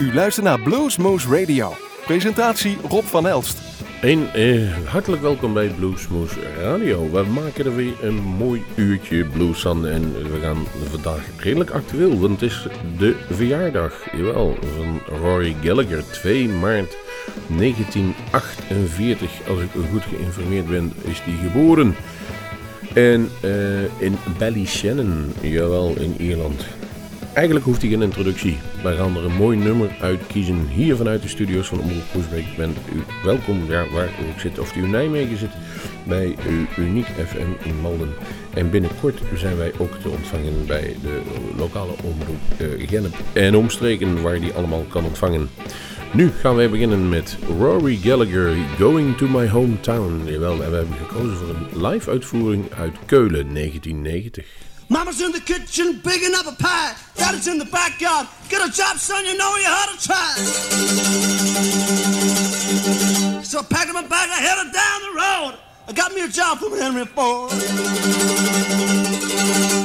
U luistert naar Bluesmoose Radio. Presentatie Rob van Elst. Een eh, hartelijk welkom bij Bluesmoose Radio. We maken er weer een mooi uurtje blues aan en we gaan vandaag redelijk actueel, want het is de verjaardag, jawel, van Rory Gallagher, 2 maart 1948. Als ik goed geïnformeerd ben, is die geboren. En uh, in Ballyshannon, jawel, in Ierland. Eigenlijk hoeft hij geen introductie. Wij gaan er een mooi nummer uit kiezen. Hier vanuit de studio's van Omroep Groesbeek bent u welkom ja, waar u zit. Of u in Nijmegen zit, bij Uniek FM in Malden. En binnenkort zijn wij ook te ontvangen bij de lokale omroep uh, en omstreken, waar die allemaal kan ontvangen. Nu gaan wij beginnen met Rory Gallagher, Going to My Hometown. Jawel, en we hebben gekozen voor een live uitvoering uit Keulen 1990. Mama's in the kitchen bigging up a pie. Daddy's in the backyard. Get a job, son, you know you had to try. So I packed my bag, I headed down the road. I got me a job from Henry Ford.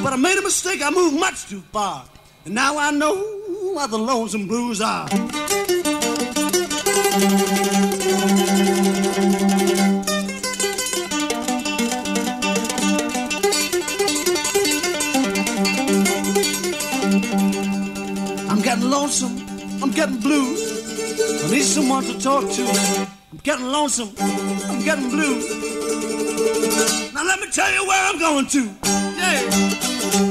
But I made a mistake, I moved much too far. And now I know why the lonesome blues are. Getting blues. I need someone to talk to. I'm getting lonesome, I'm getting blue. Now let me tell you where I'm going to. Yeah.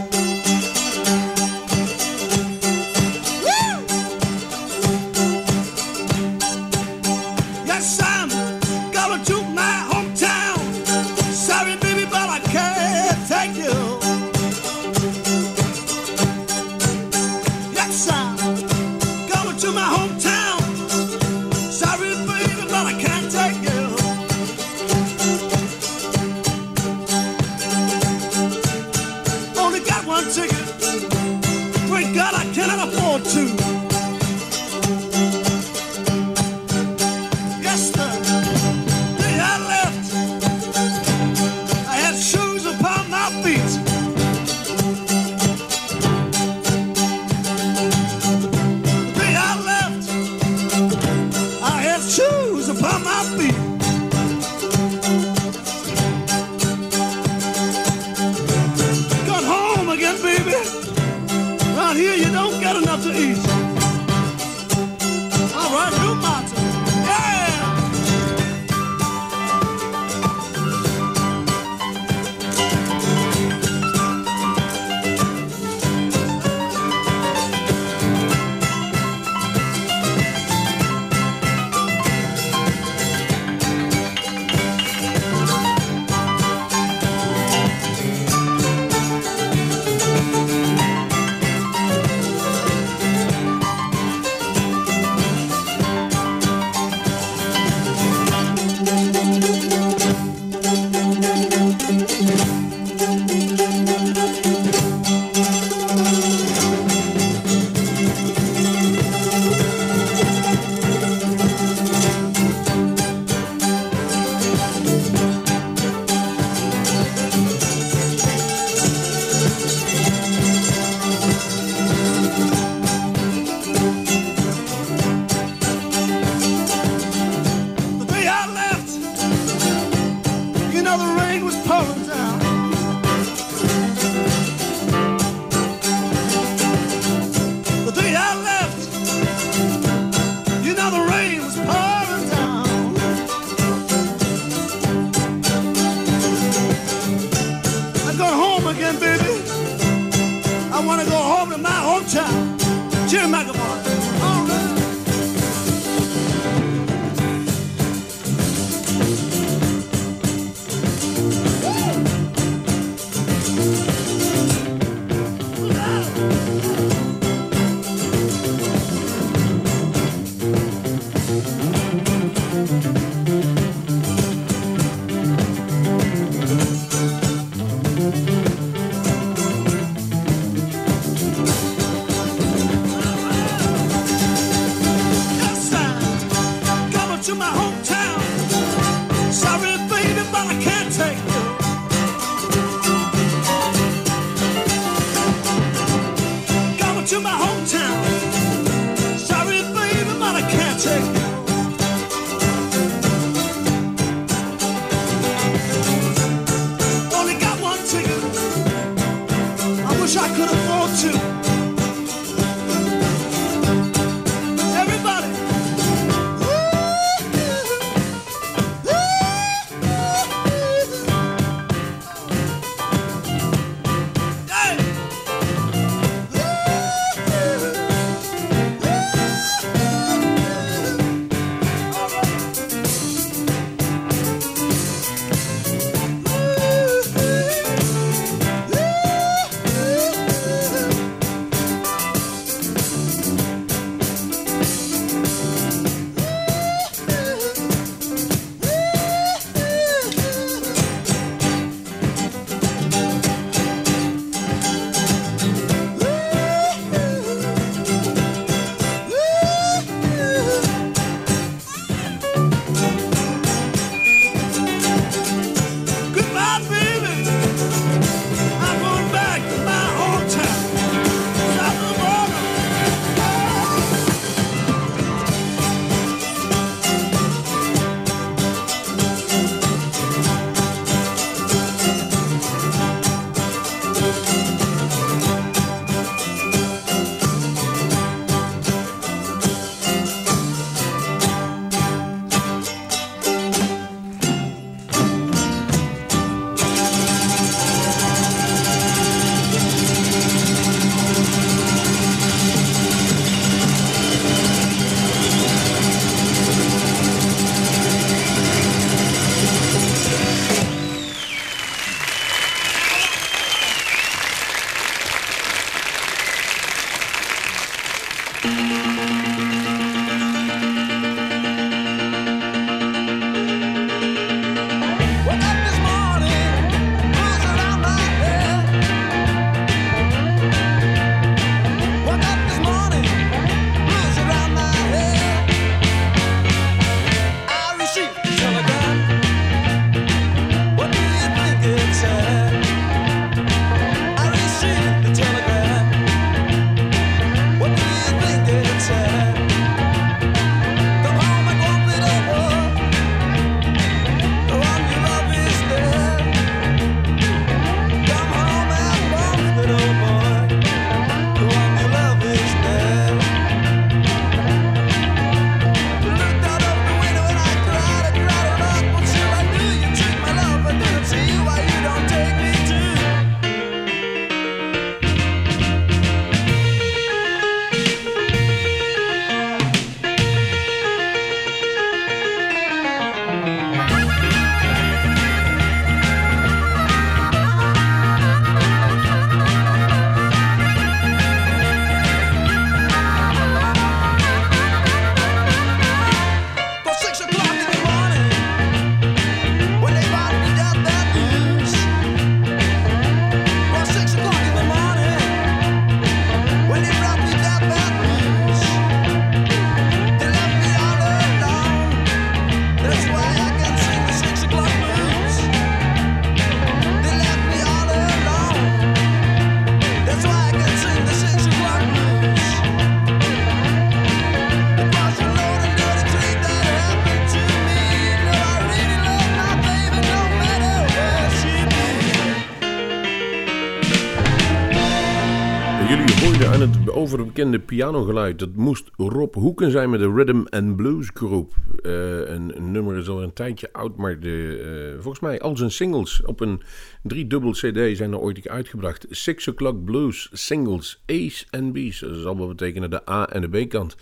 Bekende pianogeluid. Dat moest Rob Hoeken zijn met de Rhythm and Blues Groep. Uh, een, nummer is al een tijdje oud, maar de, uh, volgens mij al zijn singles op een driedubbel cd zijn er ooit uitgebracht. Six O'Clock Blues Singles A's en B's. Dat zal wel betekenen de A en de B kant.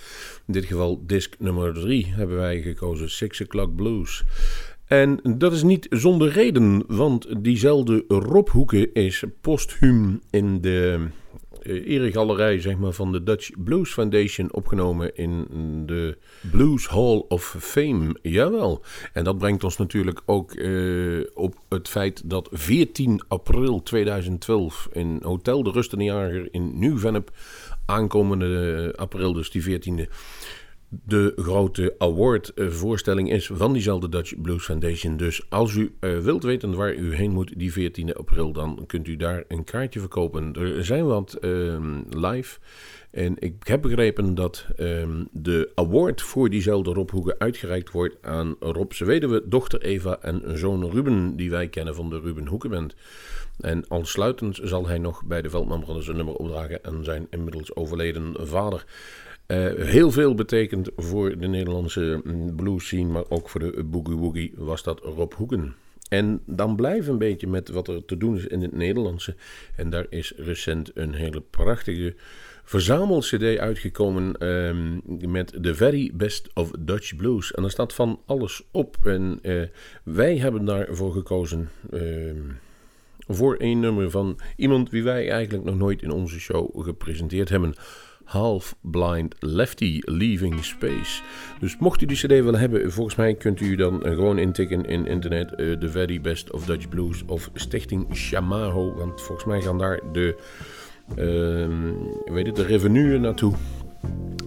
In dit geval disc nummer 3 hebben wij gekozen. Six O'Clock Blues. En dat is niet zonder reden, want diezelfde Rob Hoeken is posthuum in de eregalerij zeg maar, van de Dutch Blues Foundation opgenomen in de Blues Hall of Fame. Jawel. En dat brengt ons natuurlijk ook uh, op het feit dat 14 april 2012 in Hotel de Rustenjager in Nieuw-Vennep, aankomende april, dus die 14e de grote award-voorstelling is van diezelfde Dutch Blues Foundation. Dus als u uh, wilt weten waar u heen moet die 14 april, dan kunt u daar een kaartje verkopen. Er zijn wat uh, live. En ik heb begrepen dat um, de award voor diezelfde Rob Hoeken uitgereikt wordt aan Rob weduwe, dochter Eva en zoon Ruben, die wij kennen van de Ruben Hoekenband. En aansluitend zal hij nog bij de Veldman een nummer opdragen aan zijn inmiddels overleden vader. Uh, heel veel betekend voor de Nederlandse mm, blues scene, maar ook voor de boogie woogie was dat Rob Hoeken. En dan blijf een beetje met wat er te doen is in het Nederlandse. En daar is recent een hele prachtige verzamel-cd uitgekomen um, met The Very Best of Dutch Blues. En daar staat van alles op. En uh, wij hebben daarvoor gekozen uh, voor een nummer van iemand wie wij eigenlijk nog nooit in onze show gepresenteerd hebben. Half Blind Lefty Leaving Space. Dus mocht u die CD willen hebben, volgens mij kunt u dan gewoon intikken in internet uh, The Very Best of Dutch Blues of Stichting Shamaho. Want volgens mij gaan daar de, uh, weet het, de revenue naartoe.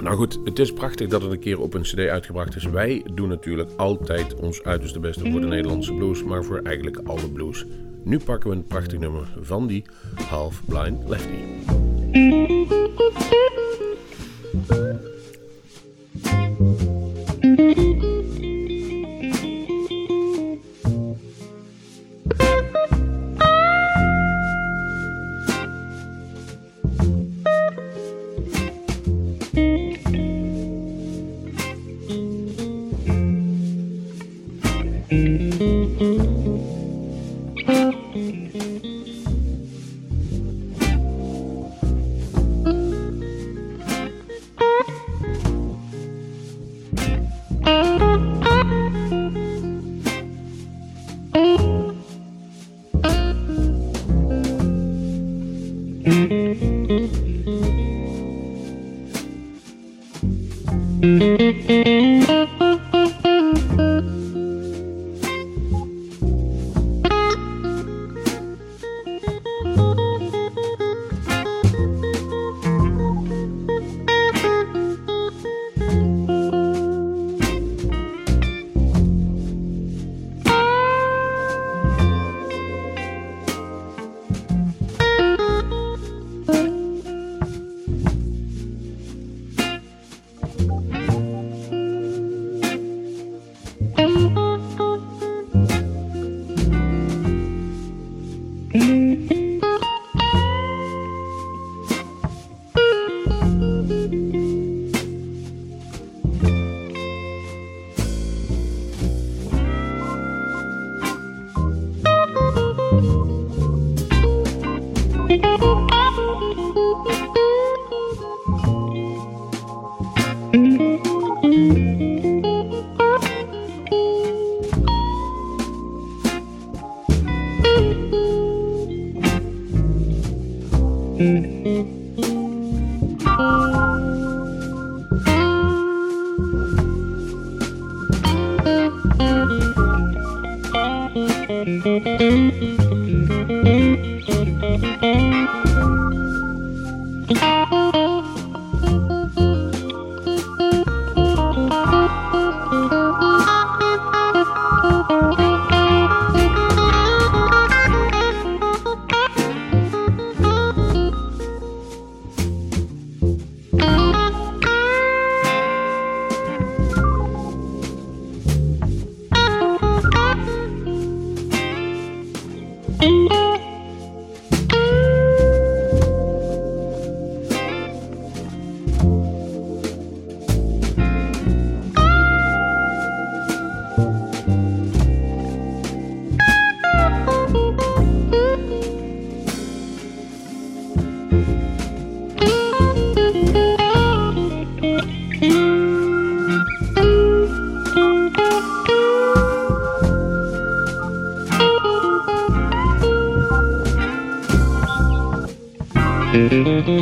Nou goed, het is prachtig dat het een keer op een CD uitgebracht is. Wij doen natuurlijk altijd ons uiterste beste voor de Nederlandse blues, maar voor eigenlijk alle blues. Nu pakken we een prachtig nummer van die Half Blind Lefty.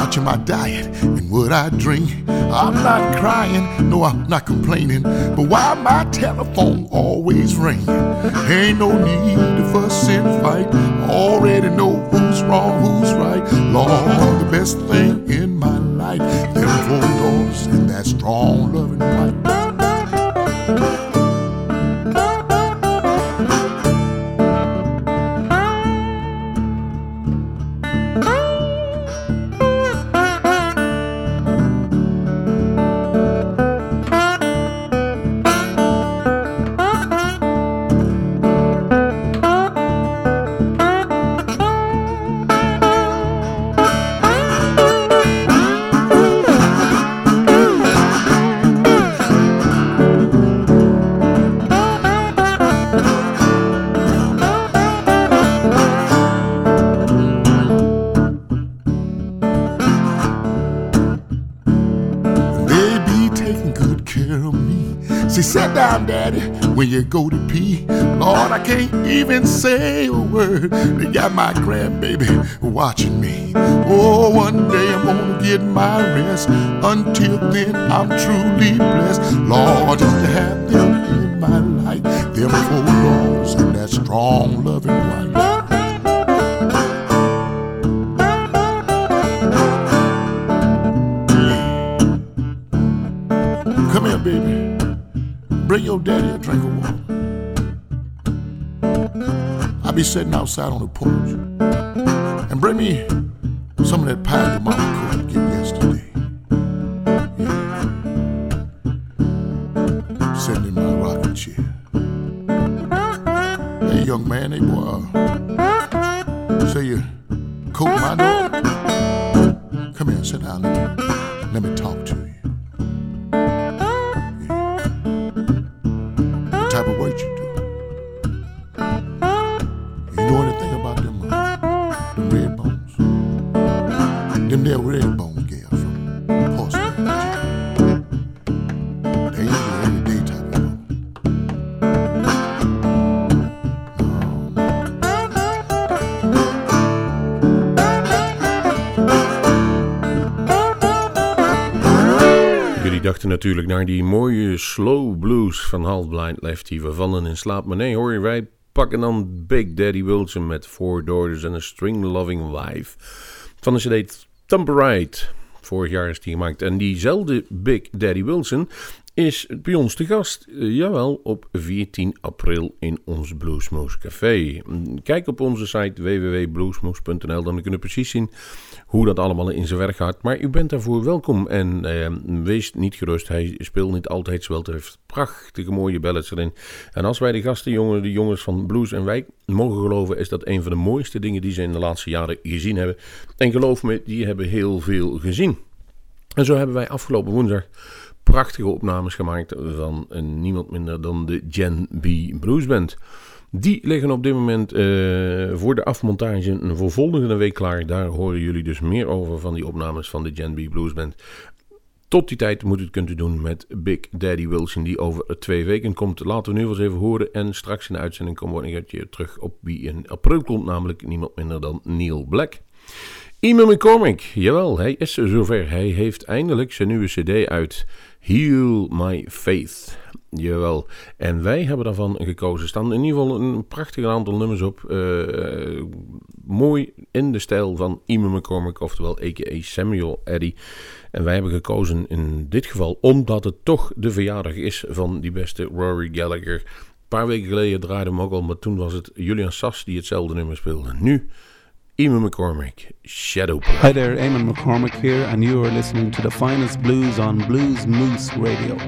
watching my diet and what I drink. I'm not crying, no, I'm not complaining. But why my telephone always ringing? Ain't no need to fuss and fight. Already know who's wrong, who's right. Lord, the best thing in my life, them four doors and that strong loving wife. Go to pee. Lord, I can't even say a word. They got my grandbaby watching me. Oh, one day I'm gonna get my rest. Until then, I'm truly blessed. Lord, just to have them in my life, them four doors and that strong, loving wife. Sitting outside on the porch. And bring me some of that pie your mama cooked yesterday. Yeah. Sitting in my rocking chair. Hey, young man, hey boy. Uh, say you coat my dog. Come here, sit down. Let me, let me talk to you. Natuurlijk naar die mooie slow blues van Half Blind Lefty. We vallen in slaap. Maar nee hoor, wij pakken dan Big Daddy Wilson met Four Daughters en een String Loving Wife. Van de cd Temperate. Vorig jaar is die gemaakt. En diezelfde Big Daddy Wilson is bij ons te gast. Uh, jawel, op 14 april in ons Bluesmoose Café. Kijk op onze site www.bluesmoose.nl, dan kunnen we precies zien hoe dat allemaal in zijn werk gaat. Maar u bent daarvoor welkom en uh, wees niet gerust. Hij speelt niet altijd zwelt. Hij heeft prachtige mooie ballads erin. En als wij de gasten, jongen, de jongens van Blues en Wijk, mogen geloven, is dat een van de mooiste dingen die ze in de laatste jaren gezien hebben. En geloof me, die hebben heel veel gezien. En zo hebben wij afgelopen woensdag prachtige opnames gemaakt van niemand minder dan de Gen B Blues Band. Die liggen op dit moment uh, voor de afmontage voor volgende week klaar. Daar horen jullie dus meer over van die opnames van de Gen B Blues Band. Tot die tijd moet het u doen met Big Daddy Wilson, die over twee weken komt. Laten we nu wel eens even horen. En straks in de uitzending komen we een terug op wie in april komt, namelijk niemand minder dan Neil Black. Iman McCormick, jawel, hij is zover. Hij heeft eindelijk zijn nieuwe CD uit. Heal My Faith. Jawel. En wij hebben daarvan gekozen. Er staan in ieder geval een prachtig aantal nummers op. Uh, mooi in de stijl van Iman McCormick, oftewel a.k.a. Samuel Eddy. En wij hebben gekozen in dit geval omdat het toch de verjaardag is van die beste Rory Gallagher. Een paar weken geleden draaide hem ook al, maar toen was het Julian Sass die hetzelfde nummer speelde. Nu Eamon McCormick, Shadow Play. Hi there, Eamon McCormick here, and you are listening to the finest blues on Blues Moose Radio.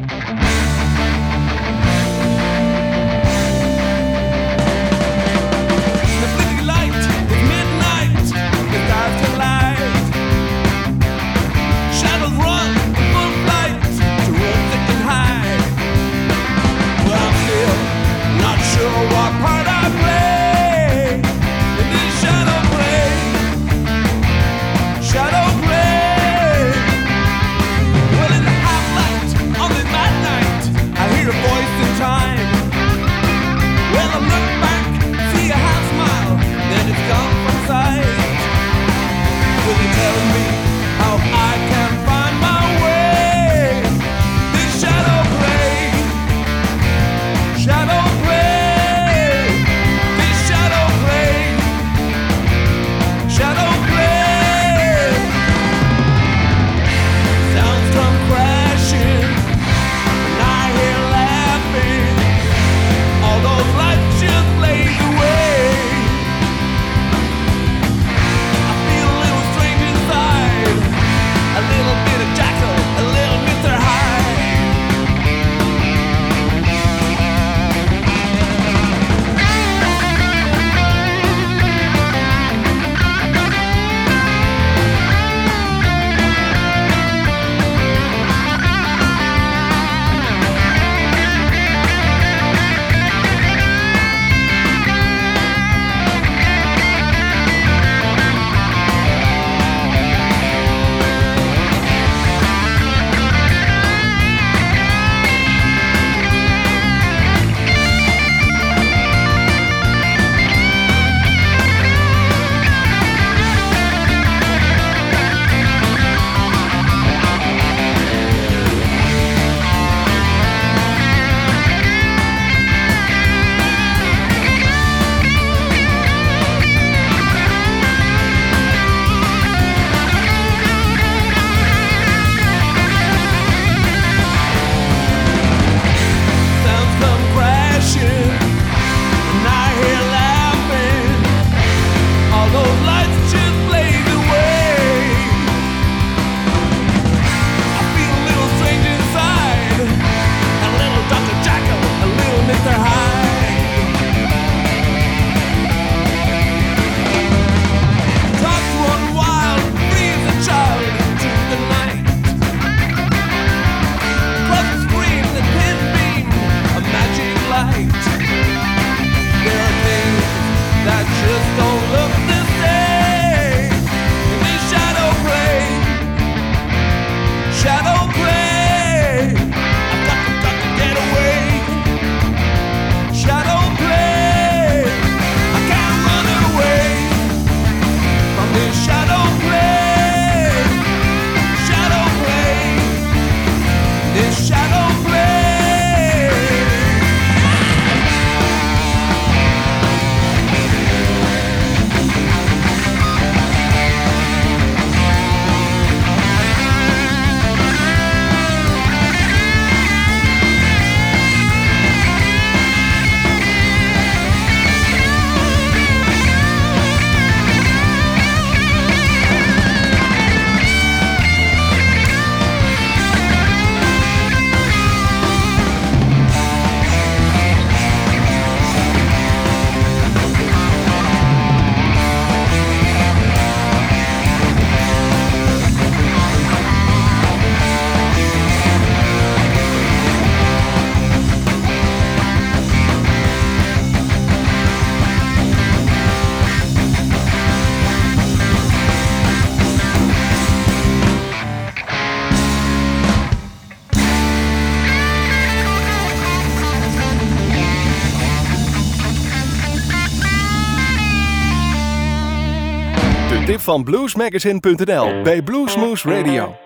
Van bluesmagazine.nl bij Bluesmoose Radio.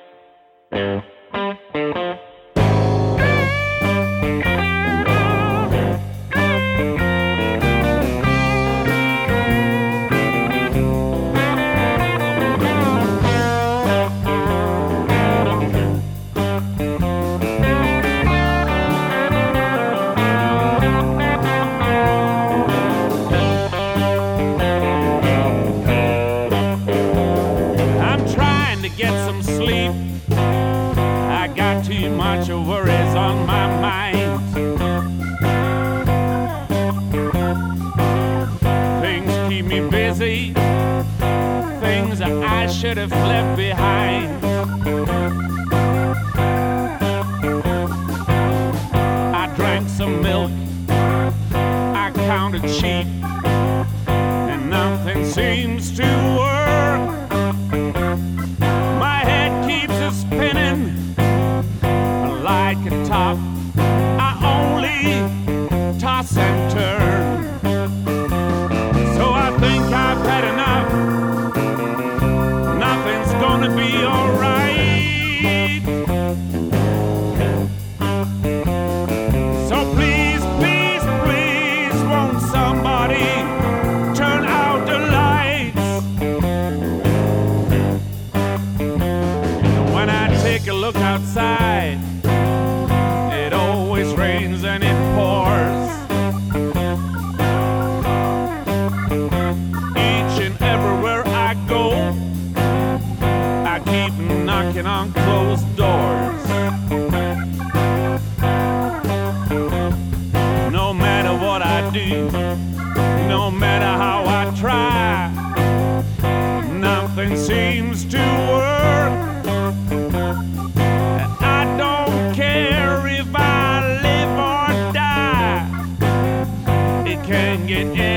get in.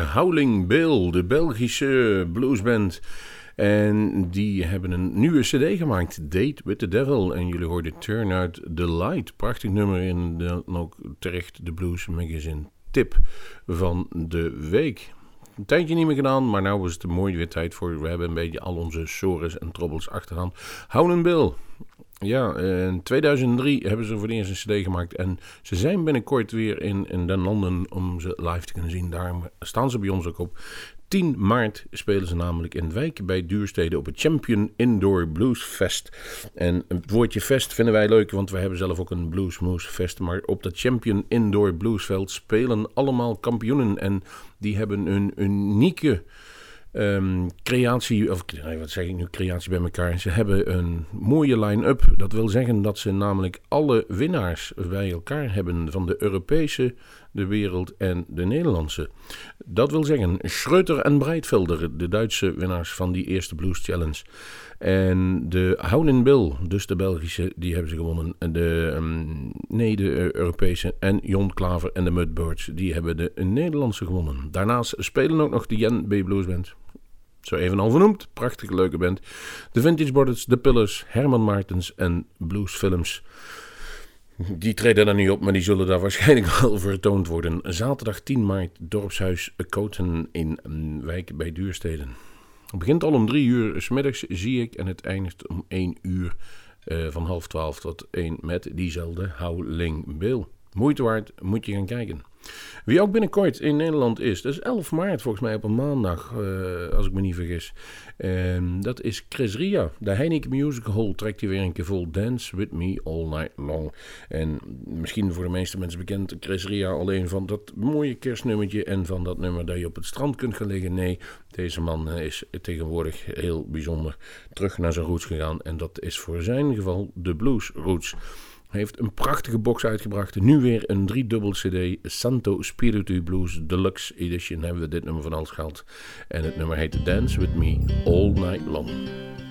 Howling Bill, de Belgische bluesband. En die hebben een nieuwe cd gemaakt, Date with the Devil. En jullie hoorden Turn Out the Light. Prachtig nummer en dan ook terecht de Blues Magazine tip van de week. Een tijdje niet meer gedaan, maar nu is het er mooi weer tijd voor. We hebben een beetje al onze sores en troubles achterhand. Howling Bill. Ja, in 2003 hebben ze voor de eerste cd gemaakt. En ze zijn binnenkort weer in, in den landen om ze live te kunnen zien. Daarom staan ze bij ons ook op. 10 maart spelen ze namelijk in Wijk bij Duurstede op het Champion Indoor Blues Fest. En het woordje fest vinden wij leuk, want we hebben zelf ook een Blues Moose Fest. Maar op dat Champion Indoor Bluesveld spelen allemaal kampioenen. En die hebben een unieke ehm, creatie, of wat zeg ik nu, creatie bij elkaar. Ze hebben een mooie line-up. Dat wil zeggen dat ze namelijk alle winnaars bij elkaar hebben van de Europese, de wereld en de Nederlandse. Dat wil zeggen Schreuter en Breitvelder, de Duitse winnaars van die eerste Blues Challenge. En de Houden Bill, dus de Belgische, die hebben ze gewonnen. En de, ehm, nee, de eh, Europese en Jon Klaver en de Mudbirds, die hebben de Nederlandse gewonnen. Daarnaast spelen ook nog de Jen B Blues Band. Zo even al vernoemd, prachtige leuke band. De Vintage Borders, The Pillars, Herman Martens en Blues Films. Die treden dan niet op, maar die zullen daar waarschijnlijk wel vertoond worden. Zaterdag 10 maart, Dorpshuis Koten in mm, Wijk bij Duursteden. Het begint al om drie uur s middags, zie ik, en het eindigt om één uur eh, van half twaalf tot één met diezelfde Howling Bill. Moeite waard, moet je gaan kijken. Wie ook binnenkort in Nederland is, dat is 11 maart volgens mij op een maandag, eh, als ik me niet vergis. En dat is Chris Ria. De Heineken Music Hall trekt hij weer een keer vol Dance With Me All Night Long. En misschien voor de meeste mensen bekend Chris Ria alleen van dat mooie kerstnummertje en van dat nummer dat je op het strand kunt gaan liggen. Nee, deze man is tegenwoordig heel bijzonder terug naar zijn roots gegaan. En dat is voor zijn geval de blues roots heeft een prachtige box uitgebracht. Nu weer een driedubbel CD. Santo Spiritu Blues Deluxe Edition hebben we dit nummer van alles gehad. En het nummer heet Dance With Me All Night Long.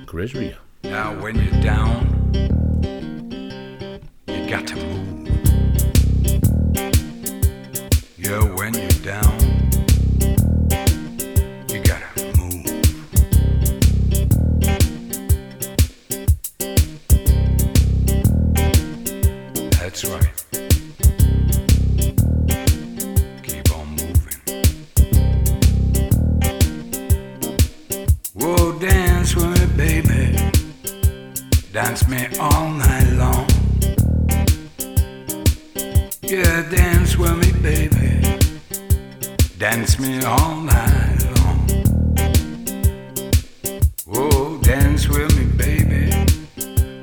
Chris. Now when you're down, you got to move. Yeah, when you're down, That's right. Keep on moving. Whoa, dance with me, baby. Dance me all night long. Yeah, dance with me, baby. Dance me all night long. Whoa, dance with me, baby.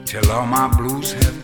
Till all my blues have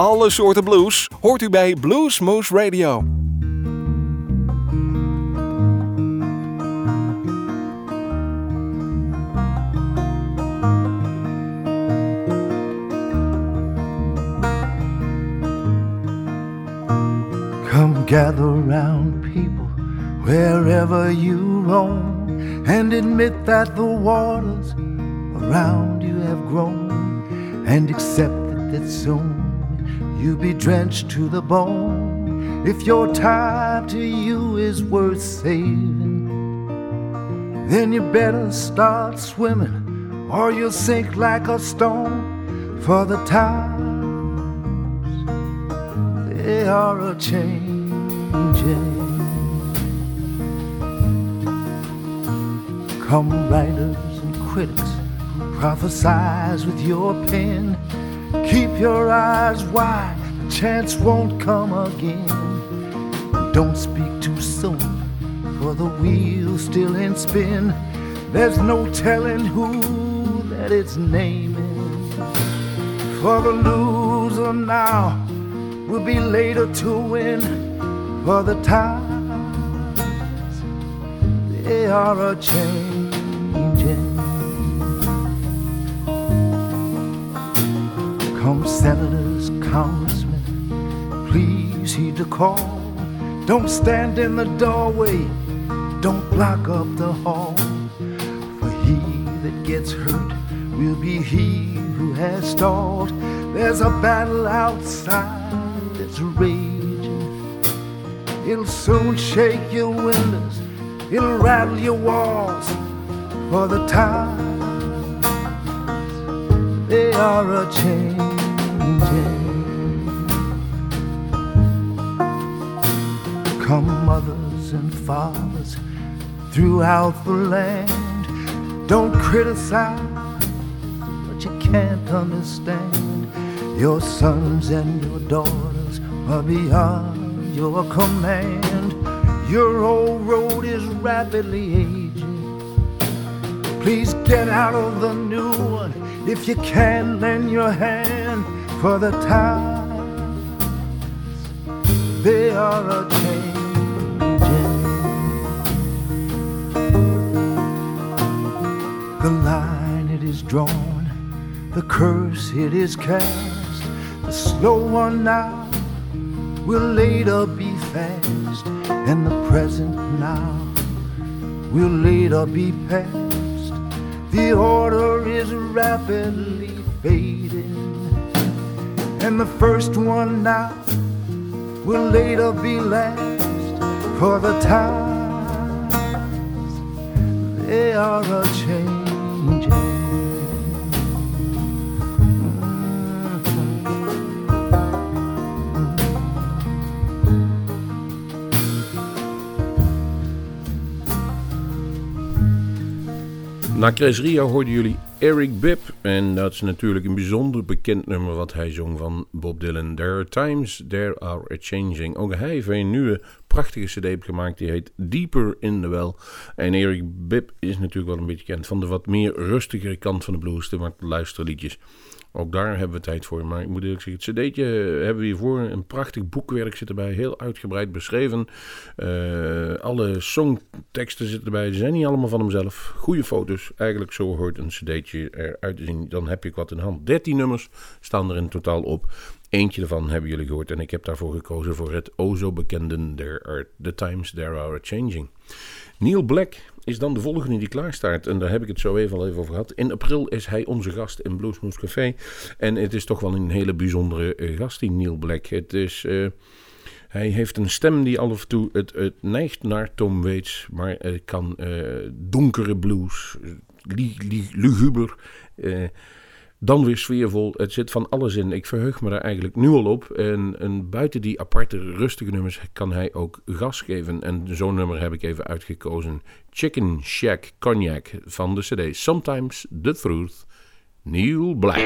Alle soorten blues hoort u bij Bluesmoose Radio. Come gather round, people, wherever you roam, and admit that the waters around you have grown, and accept that, that soon you'll be drenched to the bone. If your time to you is worth saving, then you better start swimming, or you'll sink like a stone. For the times they are a changing. Come writers and critics prophesize with your pen. Keep your eyes wide, the chance won't come again. Don't speak too soon, for the wheel's still in spin. There's no telling who that it's naming. For the loser now will be later to win. For the times they are a changing. Come, senators, please heed the call. Don't stand in the doorway, don't block up the hall. For he that gets hurt will be he who has stalled. There's a battle outside that's raging. It'll soon shake your windows, it'll rattle your walls. For the times they are a changing. Come, mothers and fathers throughout the land, don't criticize what you can't understand. Your sons and your daughters are beyond your command. Your old road is rapidly aging. Please get out of the new one if you can lend your hand for the times they are a changing. The line it is drawn, the curse it is cast. The slow one now will later be fast, and the present now will later be past. The order is rapidly fading, and the first one now will later be last. For the times they are a changing. Na Chris Rio hoorden jullie Eric Bibb. En dat is natuurlijk een bijzonder bekend nummer wat hij zong van Bob Dylan. There are times, there are a changing. Ook hij heeft een nieuwe prachtige cd gemaakt. Die heet Deeper in the Well. En Eric Bibb is natuurlijk wel een beetje bekend van de wat meer rustigere kant van de blues. De wat luisterliedjes. Ook daar hebben we tijd voor. Maar ik moet eerlijk zeggen, het cd'tje hebben we hiervoor. Een prachtig boekwerk zit erbij. Heel uitgebreid beschreven. Uh, alle songteksten zitten erbij. Ze zijn niet allemaal van hemzelf. Goede foto's. Eigenlijk zo hoort een cd'tje eruit te zien. Dan heb je wat in hand. 13 nummers staan er in totaal op. Eentje daarvan hebben jullie gehoord. En ik heb daarvoor gekozen voor het o zo bekende There are the Times There Are Changing. Neil Black is dan de volgende die klaarstaat. En daar heb ik het zo even al even over gehad. In april is hij onze gast in Bluesmoose Café. En het is toch wel een hele bijzondere uh, gast, die Neil Black. Het is... Uh, hij heeft een stem die af en toe het, het neigt naar Tom Waits, maar kan uh, donkere blues, li, li, luguber, uh, dan weer sfeervol. Het zit van alles in. Ik verheug me daar eigenlijk nu al op. En, en buiten die aparte, rustige nummers kan hij ook gas geven. En zo'n nummer heb ik even uitgekozen. Chicken Shack Cognac van de CD Sometimes the Truth. Neil Black.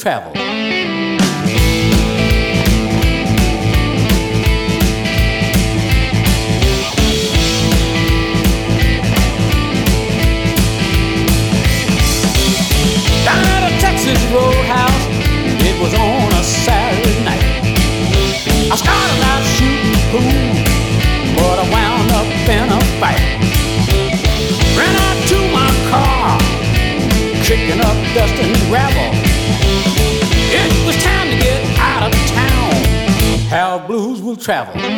Travel. Travel.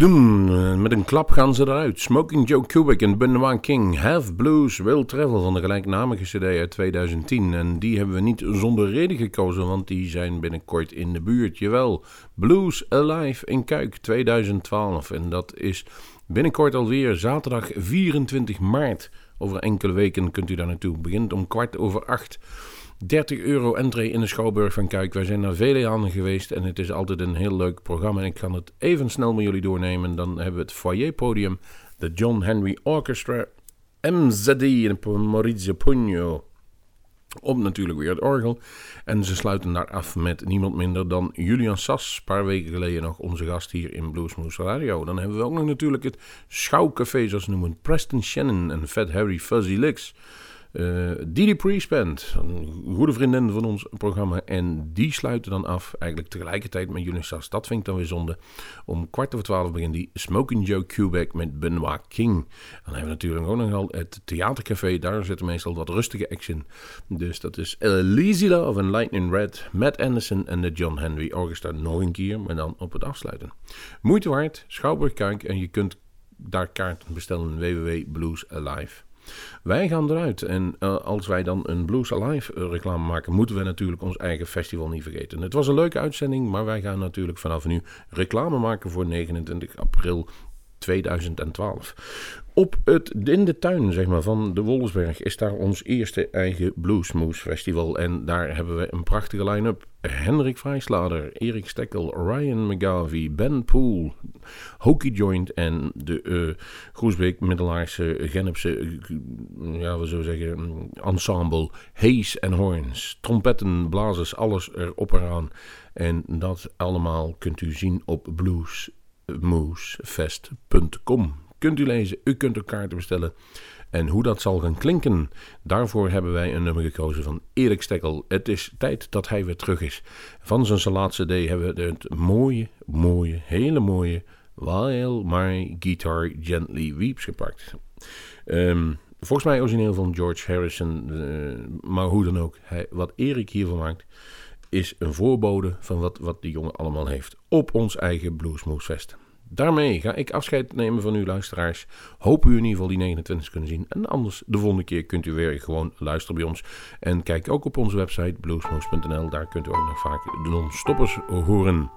Eh, met een klap gaan ze eruit. Smoking Joe Kubik en Benoit King. Have Blues Will Travel van de gelijknamige cd uit 2010. En die hebben we niet zonder reden gekozen, want die zijn binnenkort in de buurt. Jawel, Blues Alive in Kuik 2012. En dat is binnenkort alweer zaterdag 24 maart. Over enkele weken kunt u daar naartoe. Begint om kwart over acht. 30 euro entree in de Schouwburg van Kuik. Wij zijn naar vele jaren geweest en het is altijd een heel leuk programma. En ik kan het even snel met jullie doornemen. Dan hebben we het foyerpodium, de John Henry Orchestra, MZD en Maurizio Pugno. Op natuurlijk weer het orgel. En ze sluiten daar af met niemand minder dan Julian Sas. Een paar weken geleden nog onze gast hier in Bluesmoose Radio. Dan hebben we ook nog natuurlijk het Schouwcafé, zoals ze noemen. Preston Shannon en Fat Harry Fuzzy Licks. Eh Didi Priest Band, een goede vriendin van ons programma. En die sluiten dan af, eigenlijk tegelijkertijd met Julian Sas. Dat vind ik dan weer zonde. Om kwart over twaalf begint die Smoking Joe Quebec met Benoit King. Dan hebben we natuurlijk ook nog al het Theatercafé. Daar zitten meestal wat rustige acts in. Dus dat is Lazy Love en Lightning Red, Matt Anderson en de John Henry Orchestra nog een keer. Maar dan op het afsluiten. Moeite waard, Schouwburg Kijk. En je kunt daar kaarten bestellen www.blues Alive. Wij gaan eruit en uh, als wij dan een Blues Alive uh, reclame maken, moeten we natuurlijk ons eigen festival niet vergeten. Het was een leuke uitzending, maar wij gaan natuurlijk vanaf nu reclame maken voor 29 april 2012. Op het, in de tuin zeg maar, van de Wolfsberg is daar ons eerste eigen Bluesmoose Festival. En daar hebben we een prachtige line-up. Hendrik Vrijslader, Erik Stekkel, Ryan McGarvey, Ben Poole, Hokey Joint en de uh, Groesbeek Middelaarse Gennepse, uh, ja, we zullen zeggen, ensemble. Hayes en Horns, trompetten, blazers, alles erop en aan. En dat allemaal kunt u zien op bluesmoosefest.com kunt u lezen, u kunt ook kaarten bestellen. En hoe dat zal gaan klinken, daarvoor hebben wij een nummer gekozen van Erik Stekkel. Het is tijd dat hij weer terug is. Van zijn laatste CD hebben we het mooie, mooie, hele mooie While My Guitar Gently Weeps gepakt. Um, volgens mij origineel van George Harrison, uh, maar hoe dan ook. Wat Erik hiervan maakt, is een voorbode van wat, wat die jongen allemaal heeft op ons eigen Bluesmoose Daarmee ga ik afscheid nemen van uw luisteraars. Hoop u in ieder geval die 29 kunnen zien. En anders, de volgende keer kunt u weer gewoon luisteren bij ons. En kijk ook op onze website bluesmoose.nl. Daar kunt u ook nog vaak de non-stoppers horen.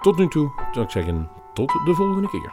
Tot nu toe zou ik zeggen, tot de volgende keer.